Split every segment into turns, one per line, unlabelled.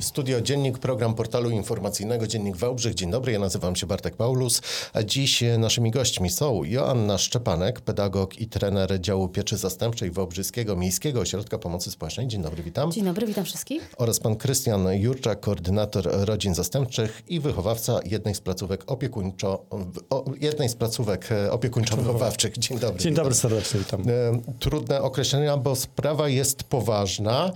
Studio Dziennik, program portalu informacyjnego Dziennik Wałbrzych. Dzień dobry, ja nazywam się Bartek Paulus, a dziś naszymi gośćmi są Joanna Szczepanek, pedagog i trener działu pieczy zastępczej Wałbrzyskiego Miejskiego Ośrodka Pomocy Społecznej. Dzień dobry, witam.
Dzień dobry, witam wszystkich.
Oraz pan Krystian Jurczak, koordynator rodzin zastępczych i wychowawca jednej z placówek opiekuńczo, o, jednej z placówek e, opiekuńczo-wychowawczych. Dzień dobry.
Dzień dobry, serdecznie witam. E,
trudne określenia, bo sprawa jest poważna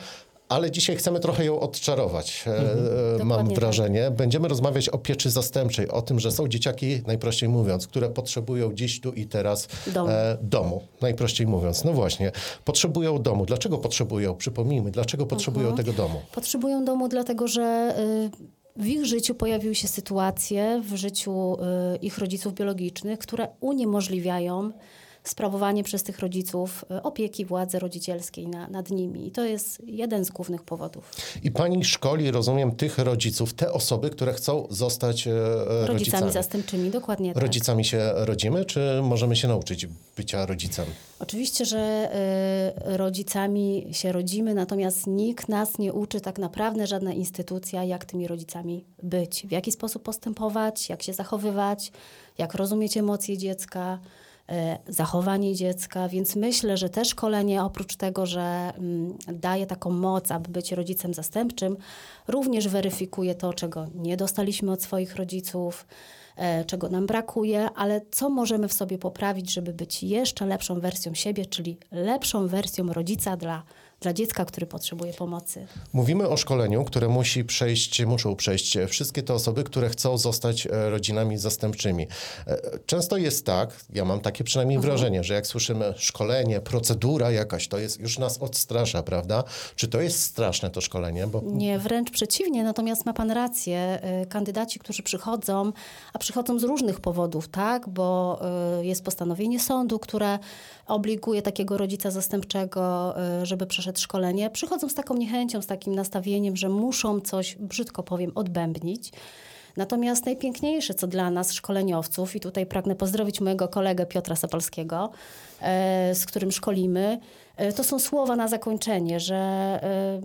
ale dzisiaj chcemy trochę ją odczarować, e, mhm. E, mam tak. wrażenie. Będziemy rozmawiać o pieczy zastępczej, o tym, że są dzieciaki, najprościej mówiąc, które potrzebują dziś, tu i teraz domu. E, domu najprościej mówiąc. No właśnie, potrzebują domu. Dlaczego potrzebują? Przypomnijmy, dlaczego potrzebują mhm. tego domu?
Potrzebują domu dlatego, że... Y w ich życiu pojawiły się sytuacje, w życiu y, ich rodziców biologicznych, które uniemożliwiają sprawowanie przez tych rodziców e, opieki władzy rodzicielskiej na, nad nimi. I to jest jeden z głównych powodów.
I pani szkoli, rozumiem, tych rodziców, te osoby, które chcą zostać e, rodzicami.
Rodzicami zastępczymi, dokładnie tak.
Rodzicami się rodzimy, czy możemy się nauczyć bycia rodzicem?
Oczywiście, że y, rodzicami się rodzimy, natomiast nikt nas nie uczy tak naprawdę, żadna instytucja, jak tymi rodzicami być, w jaki sposób postępować, jak się zachowywać, jak rozumieć emocje dziecka, E, zachowanie dziecka, więc myślę, że te szkolenie oprócz tego, że mm, daje taką moc, aby być rodzicem zastępczym, również weryfikuje to, czego nie dostaliśmy od swoich rodziców, e, czego nam brakuje, ale co możemy w sobie poprawić, żeby być jeszcze lepszą wersją siebie, czyli lepszą wersją rodzica dla dla dziecka, który potrzebuje pomocy.
Mówimy o szkoleniu, które musi przejść, muszą przejść wszystkie te osoby, które chcą zostać e, rodzinami zastępczymi. E, często jest tak, ja mam takie przynajmniej mhm. wrażenie, że jak słyszymy szkolenie, procedura jakaś, to jest już nas odstrasza, prawda? Czy to jest straszne to szkolenie?
Bo... Nie, wręcz przeciwnie, natomiast ma pan rację. E, kandydaci, którzy przychodzą, a przychodzą z różnych powodów, tak? Bo jest postanowienie sądu, które obliguje takiego rodzica zastępczego, żeby przeszedł szkolenie, przychodzą z taką niechęcią, z takim nastawieniem, że muszą coś, brzydko powiem, odbębnić. Natomiast najpiękniejsze, co dla nas, szkoleniowców, i tutaj pragnę pozdrowić mojego kolegę Piotra Sapolskiego, e, z którym szkolimy, e, to są słowa na zakończenie, że, e,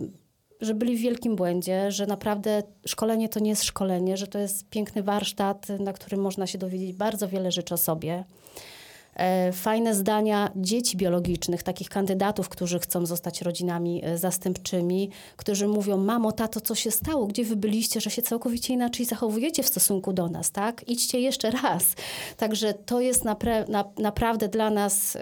że byli w wielkim błędzie, że naprawdę szkolenie to nie jest szkolenie, że to jest piękny warsztat, na którym można się dowiedzieć bardzo wiele rzeczy o sobie. E, fajne zdania dzieci biologicznych, takich kandydatów, którzy chcą zostać rodzinami e, zastępczymi, którzy mówią: Mamo, tato, co się stało? Gdzie wy byliście, że się całkowicie inaczej zachowujecie w stosunku do nas, tak? Idźcie jeszcze raz. Także to jest napra na, naprawdę dla nas yy,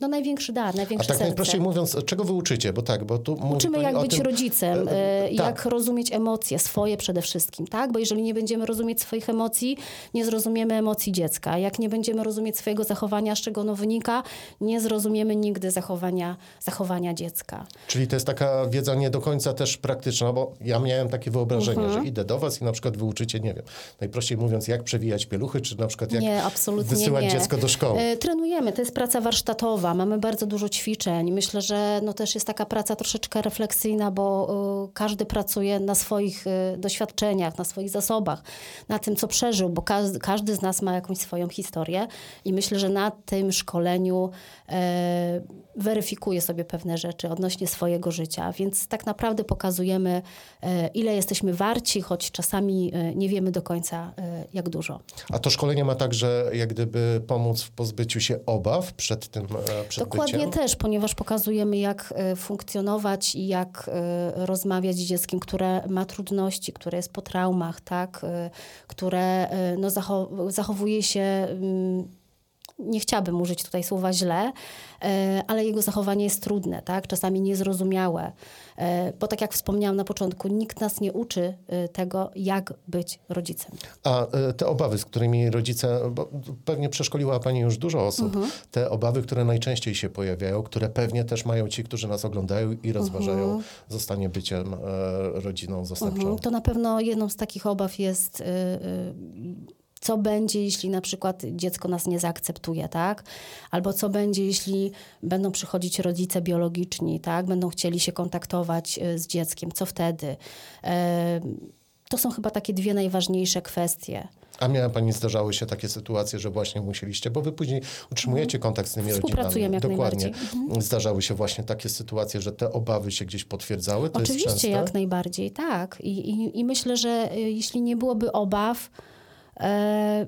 no, największy dar, największe
A tak
serce.
najprościej mówiąc, czego wy uczycie? Bo tak, bo tu
Uczymy, jak być tym... rodzicem, yy, tak. jak rozumieć emocje swoje przede wszystkim, tak? Bo jeżeli nie będziemy rozumieć swoich emocji, nie zrozumiemy emocji dziecka. Jak nie będziemy rozumieć swojego zachowania, z czego ono wynika, nie zrozumiemy nigdy zachowania, zachowania dziecka.
Czyli to jest taka wiedza nie do końca też praktyczna, bo ja miałem takie wyobrażenie, -huh. że mhm. idę do was i na przykład wyuczycie, nie wiem, najprościej mówiąc, jak przewijać pieluchy, czy na przykład jak nie, wysyłać nie. dziecko do szkoły. E,
trenujemy, to jest praca warsztatowa, mamy bardzo dużo ćwiczeń. Myślę, że no też jest taka praca troszeczkę refleksyjna, bo y, każdy pracuje na swoich y, doświadczeniach, na swoich zasobach, na tym, co przeżył, bo każdy, każdy z nas ma jakąś swoją historię i myślę, że na tym szkoleniu e, weryfikuje sobie pewne rzeczy odnośnie swojego życia, więc tak naprawdę pokazujemy, e, ile jesteśmy warci, choć czasami e, nie wiemy do końca, e, jak dużo.
A to szkolenie ma także jak gdyby pomóc w pozbyciu się obaw przed tym e, przed
Dokładnie
byciem?
też, ponieważ pokazujemy, jak e, funkcjonować i jak rozmawiać z dzieckiem, które ma trudności, które jest po traumach, tak, które no, zachowuje się mm, nie chciałabym użyć tutaj słowa źle, e, ale jego zachowanie jest trudne, tak? czasami niezrozumiałe. E, bo tak jak wspomniałam na początku, nikt nas nie uczy e, tego, jak być rodzicem.
A te obawy, z którymi rodzice, bo pewnie przeszkoliła Pani już dużo osób, mhm. te obawy, które najczęściej się pojawiają, które pewnie też mają ci, którzy nas oglądają i rozważają mhm. zostanie byciem rodziną zastępczą. Mhm.
To na pewno jedną z takich obaw jest co będzie, jeśli na przykład dziecko nas nie zaakceptuje, tak? Albo co będzie, jeśli będą przychodzić rodzice biologiczni, tak? Będą chcieli się kontaktować y, z dzieckiem, co wtedy? To są chyba takie dwie najważniejsze kwestie.
A miała pani, zdarzały się takie sytuacje, że właśnie musieliście, bo wy później utrzymujecie kontakt z tymi rodzinami.
Jak
Dokładnie.
najbardziej. Mhm.
Zdarzały się właśnie takie sytuacje, że te obawy się gdzieś potwierdzały? To
Oczywiście, jak najbardziej, tak. I, i, I myślę, że y, jeśli nie byłoby obaw, e,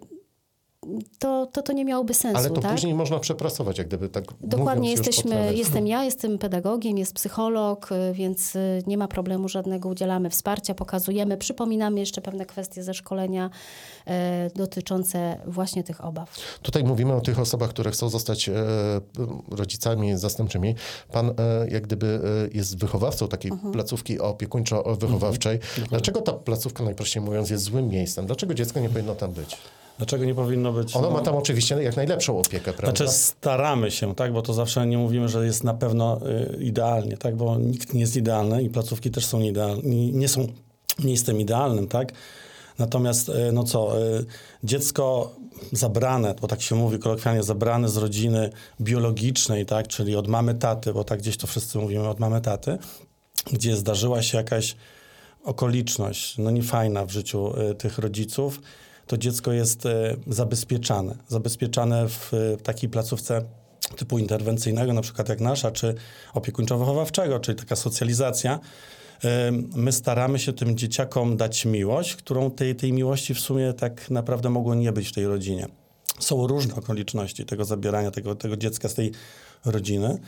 to, to to nie miałoby sensu,
Ale to
tak?
później można przepracować, jak gdyby tak
Dokładnie, jesteśmy, jestem ja, jestem pedagogiem, jest psycholog, y, więc y, nie ma problemu żadnego, udzielamy wsparcia, pokazujemy, przypominamy jeszcze pewne kwestie ze szkolenia e, dotyczące właśnie tych obaw.
Tutaj mówimy o tych osobach, które chcą zostać e, rodzicami zastępczymi. Pan e, jak gdyby e, jest wychowawcą takiej
Mhm.
placówki opiekuńczo-wychowawczej. Dlaczego ta placówka, najprościej mówiąc, jest złym miejscem? Dlaczego dziecko nie powinno tam być?
Dlaczego nie powinno być?
Ono
no,
ma tam oczywiście jak najlepszą opiekę, prawda?
Znaczy staramy się, tak, bo to zawsze nie mówimy, że jest na pewno y, idealnie, tak, bo nikt nie jest idealny i placówki też są idealne, nie, nie są miejscem idealnym, tak. Natomiast, y, no co, y, dziecko zabrane, bo tak się mówi kolokwialnie, zabrane z rodziny biologicznej, tak, czyli od mamy taty, bo tak gdzieś to wszyscy mówimy od mamy taty, gdzie zdarzyła się jakaś okoliczność, no niefajna w życiu y, tych rodziców, to dziecko jest y, zabezpieczane. Zabezpieczane w y, takiej placówce typu interwencyjnego, na przykład jak nasza, czy opiekuńczo-wychowawczego, czyli taka socjalizacja. Y, My staramy się tym dzieciakom dać miłość, którą tej, tej miłości w sumie tak naprawdę mogło nie być w tej rodzinie. Są różne okoliczności tego zabierania tego, tego dziecka z tej rodziny.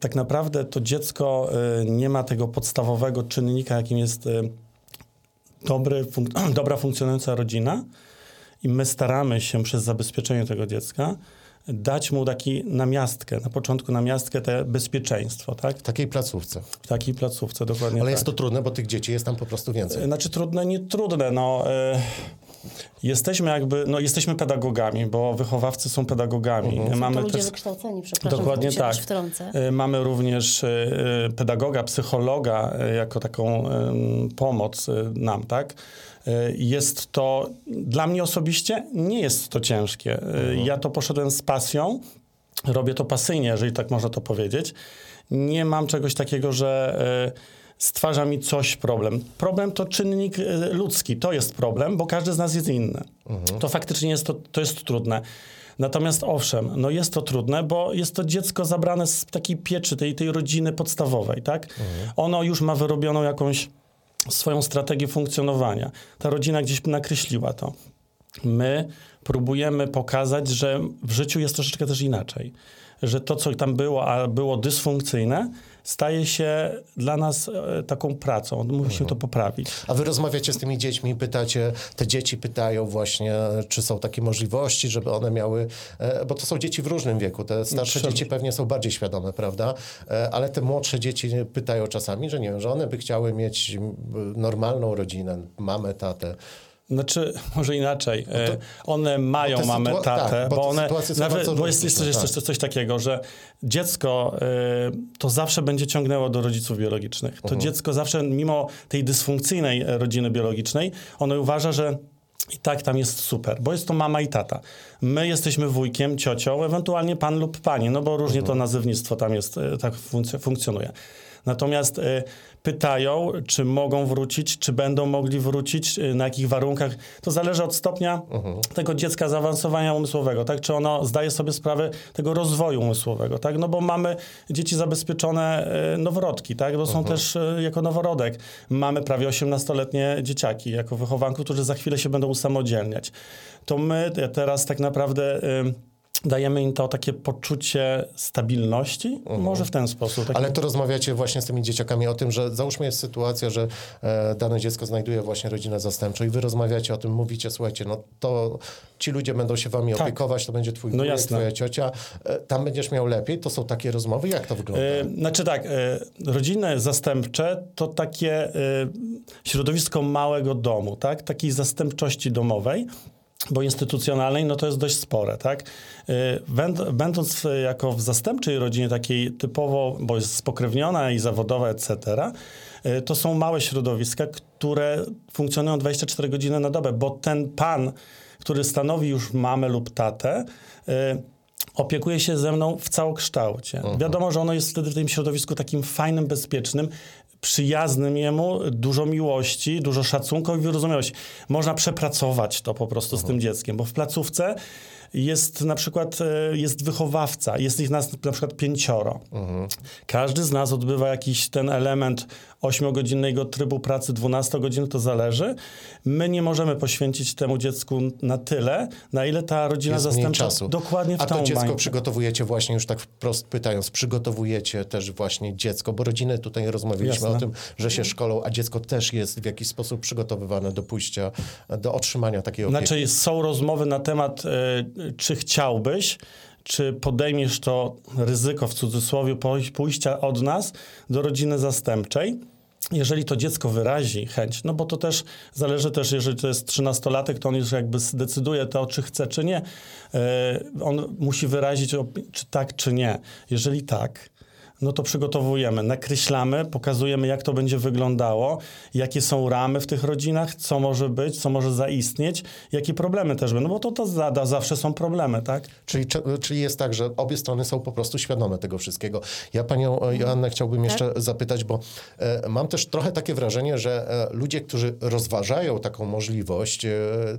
Tak naprawdę to dziecko nie ma tego podstawowego czynnika, jakim jest dobry, funk- dobra funkcjonująca rodzina i my staramy się przez zabezpieczenie tego dziecka dać mu taki namiastkę, na początku namiastkę te bezpieczeństwo, tak?
W takiej placówce.
W takiej placówce, dokładnie
Ale
tak.
jest to trudne, bo tych dzieci jest tam po prostu więcej.
Znaczy trudne, nie trudne, no... Jesteśmy jakby, no jesteśmy pedagogami, bo wychowawcy są pedagogami.
Mhm.
Są to
Mamy
ludzie
też
wykształceni, przepraszam,
Dokładnie
się
tak.
wtrącę.
Y, Mamy również y, y, pedagoga, psychologa jako taką pomoc nam, tak? Jest to, dla mnie osobiście nie jest to ciężkie. Y, Ja to poszedłem z pasją, robię to pasyjnie, jeżeli tak można to powiedzieć. Nie mam czegoś takiego, że y, stwarza mi coś problem. Problem to czynnik y, ludzki, to jest problem, bo każdy z nas jest inny. To faktycznie jest to, to jest trudne. Natomiast owszem, no jest to trudne, bo jest to dziecko zabrane z takiej pieczy, tej, tej rodziny podstawowej, tak? Ono już ma wyrobioną jakąś swoją strategię funkcjonowania. Ta rodzina gdzieś nakreśliła to. My próbujemy pokazać, że w życiu jest troszeczkę też inaczej. Że to, co tam było, a było dysfunkcyjne, staje się dla nas e, taką pracą. Musimy to poprawić.
A wy rozmawiacie z tymi dziećmi, pytacie, te dzieci pytają właśnie, czy są takie możliwości, żeby one miały, e, bo to są dzieci w różnym wieku, te starsze dzieci pewnie są bardziej świadome, prawda? E, Ale te młodsze dzieci pytają czasami, że nie wiem, że one by chciały mieć normalną rodzinę, mamę, tatę.
Znaczy, może inaczej. E, one mają
bo te
mamę,
sytua-
tatę,
tak, bo
bo one. Nawet, bo jest, jest, coś- jest
tak.
coś, coś takiego, że dziecko e, to zawsze będzie ciągnęło do rodziców biologicznych. To
Mhm.
dziecko zawsze, mimo tej dysfunkcyjnej rodziny biologicznej, ono uważa, że. I tak tam jest super, bo jest to mama i tata. My jesteśmy wujkiem, ciocią, ewentualnie pan lub pani, no bo różnie to nazywnictwo tam jest, e, tak funkc- funkcjonuje. Natomiast e, pytają, czy mogą wrócić, czy będą mogli wrócić, e, na jakich warunkach. To zależy od stopnia tego dziecka zaawansowania umysłowego, tak? Czy ono zdaje sobie sprawę tego rozwoju umysłowego, tak? No bo mamy dzieci zabezpieczone e, noworodki, tak? To są też e, jako noworodek. Mamy prawie 18-letnie dzieciaki jako wychowanków, którzy za chwilę się będą usamodzielniać. To my te- teraz tak naprawdę... e, Dajemy im to takie poczucie stabilności, może w ten sposób. Taki
Ale to rozmawiacie właśnie z tymi dzieciakami o tym, że załóżmy jest sytuacja, że e, dane dziecko znajduje właśnie rodzinę zastępczą i wy rozmawiacie o tym, mówicie, słuchajcie, no to ci ludzie będą się wami
Tak.
opiekować, to będzie twój
No
wujek, twoja ciocia, e, tam będziesz miał lepiej, to są takie rozmowy, jak to wygląda?
E, Znaczy tak, e, rodziny zastępcze to takie e, środowisko małego domu, tak? Takiej zastępczości domowej, bo instytucjonalnej, no to jest dość spore, tak? Będ- Będąc e, jako w zastępczej rodzinie takiej typowo, bo jest spokrewniona i zawodowa, etc., e, to są małe środowiska, które funkcjonują 24 godziny na dobę, bo ten pan, który stanowi już mamę lub tatę, e, opiekuje się ze mną w całokształcie. Wiadomo, że ono jest wtedy w tym środowisku takim fajnym, bezpiecznym. Przyjaznym jemu, dużo miłości, dużo szacunku i wyrozumiałości. Można przepracować to po prostu z tym dzieckiem, bo w placówce jest na przykład e, jest wychowawca, jest ich nas na przykład pięcioro. Każdy z nas odbywa jakiś ten element 8-godzinnego trybu pracy, 12 godzin, to zależy. My nie możemy poświęcić temu dziecku na tyle, na ile ta rodzina
Jest
zastępcza
czasu.
dokładnie w
A to dziecko
bańkę.
przygotowujecie właśnie, już tak wprost pytając, przygotowujecie też właśnie dziecko, bo rodziny tutaj rozmawialiśmy
Jasne.
o tym, że się szkolą, a dziecko też jest w jakiś sposób przygotowywane do pójścia, do otrzymania takiej opieki.
Znaczy są rozmowy na temat, e, czy chciałbyś, czy podejmiesz to ryzyko w cudzysłowie pójścia od nas do rodziny zastępczej. Jeżeli to dziecko wyrazi chęć, no bo to też zależy też, jeżeli to jest trzynastolatek, to on już jakby decyduje to, czy chce, czy nie. E, On musi wyrazić, czy tak, czy nie. Jeżeli tak, no to przygotowujemy, nakreślamy, pokazujemy, jak to będzie wyglądało, jakie są ramy w tych rodzinach, co może być, co może zaistnieć, jakie problemy też będą, bo to, to zada, zawsze są problemy, tak?
Czyli, czy- czyli jest tak, że obie strony są po prostu świadome tego wszystkiego. Ja panią e, Joannę chciałbym jeszcze zapytać, bo e, mam też trochę takie wrażenie, że e, ludzie, którzy rozważają taką możliwość, e,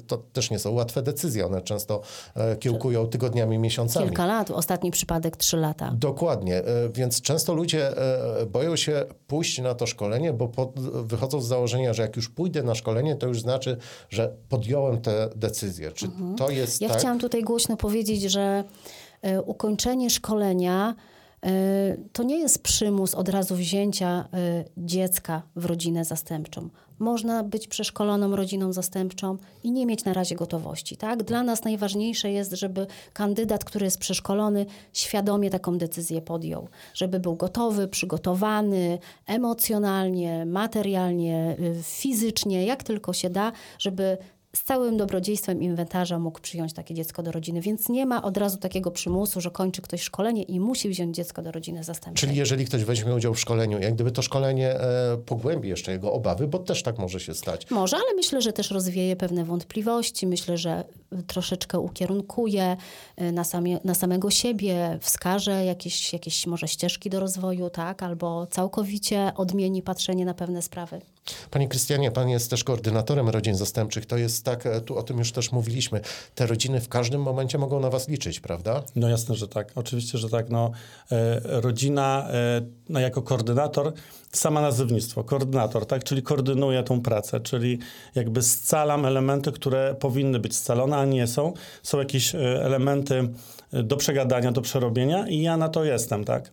to też nie są łatwe decyzje. One często e, kiełkują tygodniami, miesiącami.
Kilka lat, ostatni przypadek trzy lata.
Dokładnie, e, więc często ludzie e, boją się pójść na to szkolenie, bo pod, wychodzą z założenia, że jak już pójdę na szkolenie, to już znaczy, że podjąłem tę decyzję. Czy to jest
Ja
tak?
chciałam tutaj głośno powiedzieć, że e, ukończenie szkolenia to nie jest przymus od razu wzięcia e, dziecka w rodzinę zastępczą. Można być przeszkoloną rodziną zastępczą i nie mieć na razie gotowości. Tak? Dla nas najważniejsze jest, żeby kandydat, który jest przeszkolony, świadomie taką decyzję podjął. Żeby był gotowy, przygotowany emocjonalnie, materialnie, y, fizycznie, jak tylko się da, żeby z całym dobrodziejstwem inwentarza mógł przyjąć takie dziecko do rodziny. Więc nie ma od razu takiego przymusu, że kończy ktoś szkolenie i musi wziąć dziecko do rodziny zastępczej.
Czyli jeżeli ktoś weźmie udział w szkoleniu, jak gdyby to szkolenie e, pogłębi jeszcze jego obawy, bo też tak może się stać.
Może, ale myślę, że też rozwieje pewne wątpliwości. Myślę, że y, troszeczkę ukierunkuje y, na, samie, na samego siebie, wskaże jakieś, jakieś może ścieżki do rozwoju, tak? Albo całkowicie odmieni patrzenie na pewne sprawy.
Panie Krystianie, pan jest też koordynatorem rodzin zastępczych. To jest tak, e, tu o tym już też mówiliśmy. Te rodziny w każdym momencie mogą na was liczyć, prawda?
No jasne, że tak. Oczywiście, że tak. No, e, rodzina e, no, jako koordynator, sama nazywnictwo, koordynator, tak? Czyli koordynuje tą pracę, czyli jakby scalam elementy, które powinny być scalone, a nie są. Są jakieś elementy do przegadania, do przerobienia i ja na to jestem, tak?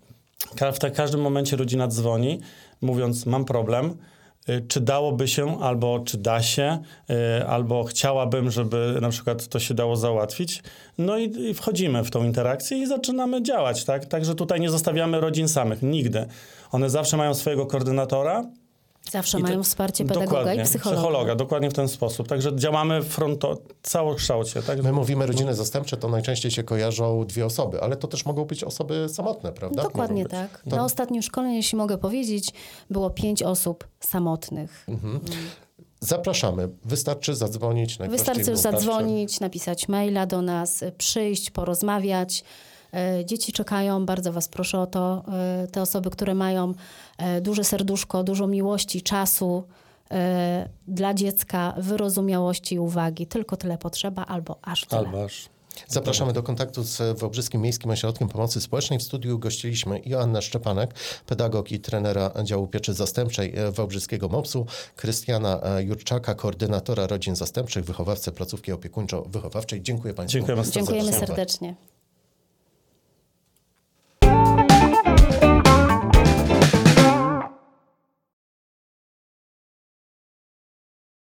W ta- każdym momencie rodzina dzwoni, mówiąc, mam problem, czy dałoby się, albo czy da się, y, albo chciałabym, żeby na przykład to się dało załatwić. No i wchodzimy w tą interakcję i zaczynamy działać, tak? Także tutaj nie zostawiamy rodzin samych, nigdy. One zawsze mają swojego koordynatora.
Zawsze
i te-
mają wsparcie pedagoga
dokładnie,
i psychologa.
dokładnie w ten sposób. Także działamy fronto, całokształcie, tak?
My mówimy rodziny zastępcze, to najczęściej się kojarzą dwie osoby, ale to też mogą być osoby samotne, prawda?
Dokładnie tak.
To-
Na ostatnim szkoleniu, jeśli mogę powiedzieć, było pięć osób samotnych.
Zapraszamy. Wystarczy zadzwonić.
Wystarczy
wystarczy.
zadzwonić, napisać maila do nas, przyjść, porozmawiać. E, Dzieci czekają, bardzo Was proszę o to. E, Te osoby, które mają e, duże serduszko, dużo miłości, czasu dla dziecka, wyrozumiałości i uwagi. Tylko tyle potrzeba, albo aż tyle.
Albo aż.
Zapraszamy do kontaktu z Wałbrzyskim Miejskim Ośrodkiem Pomocy Społecznej. W studiu gościliśmy Joannę Szczepanek, pedagog i trenera działu pieczy zastępczej Wałbrzyskiego MOPS-u, Krystiana Jurczaka, koordynatora rodzin zastępczych, wychowawcę placówki opiekuńczo-wychowawczej. Dziękuję Państwu.
Dziękujemy
serdecznie.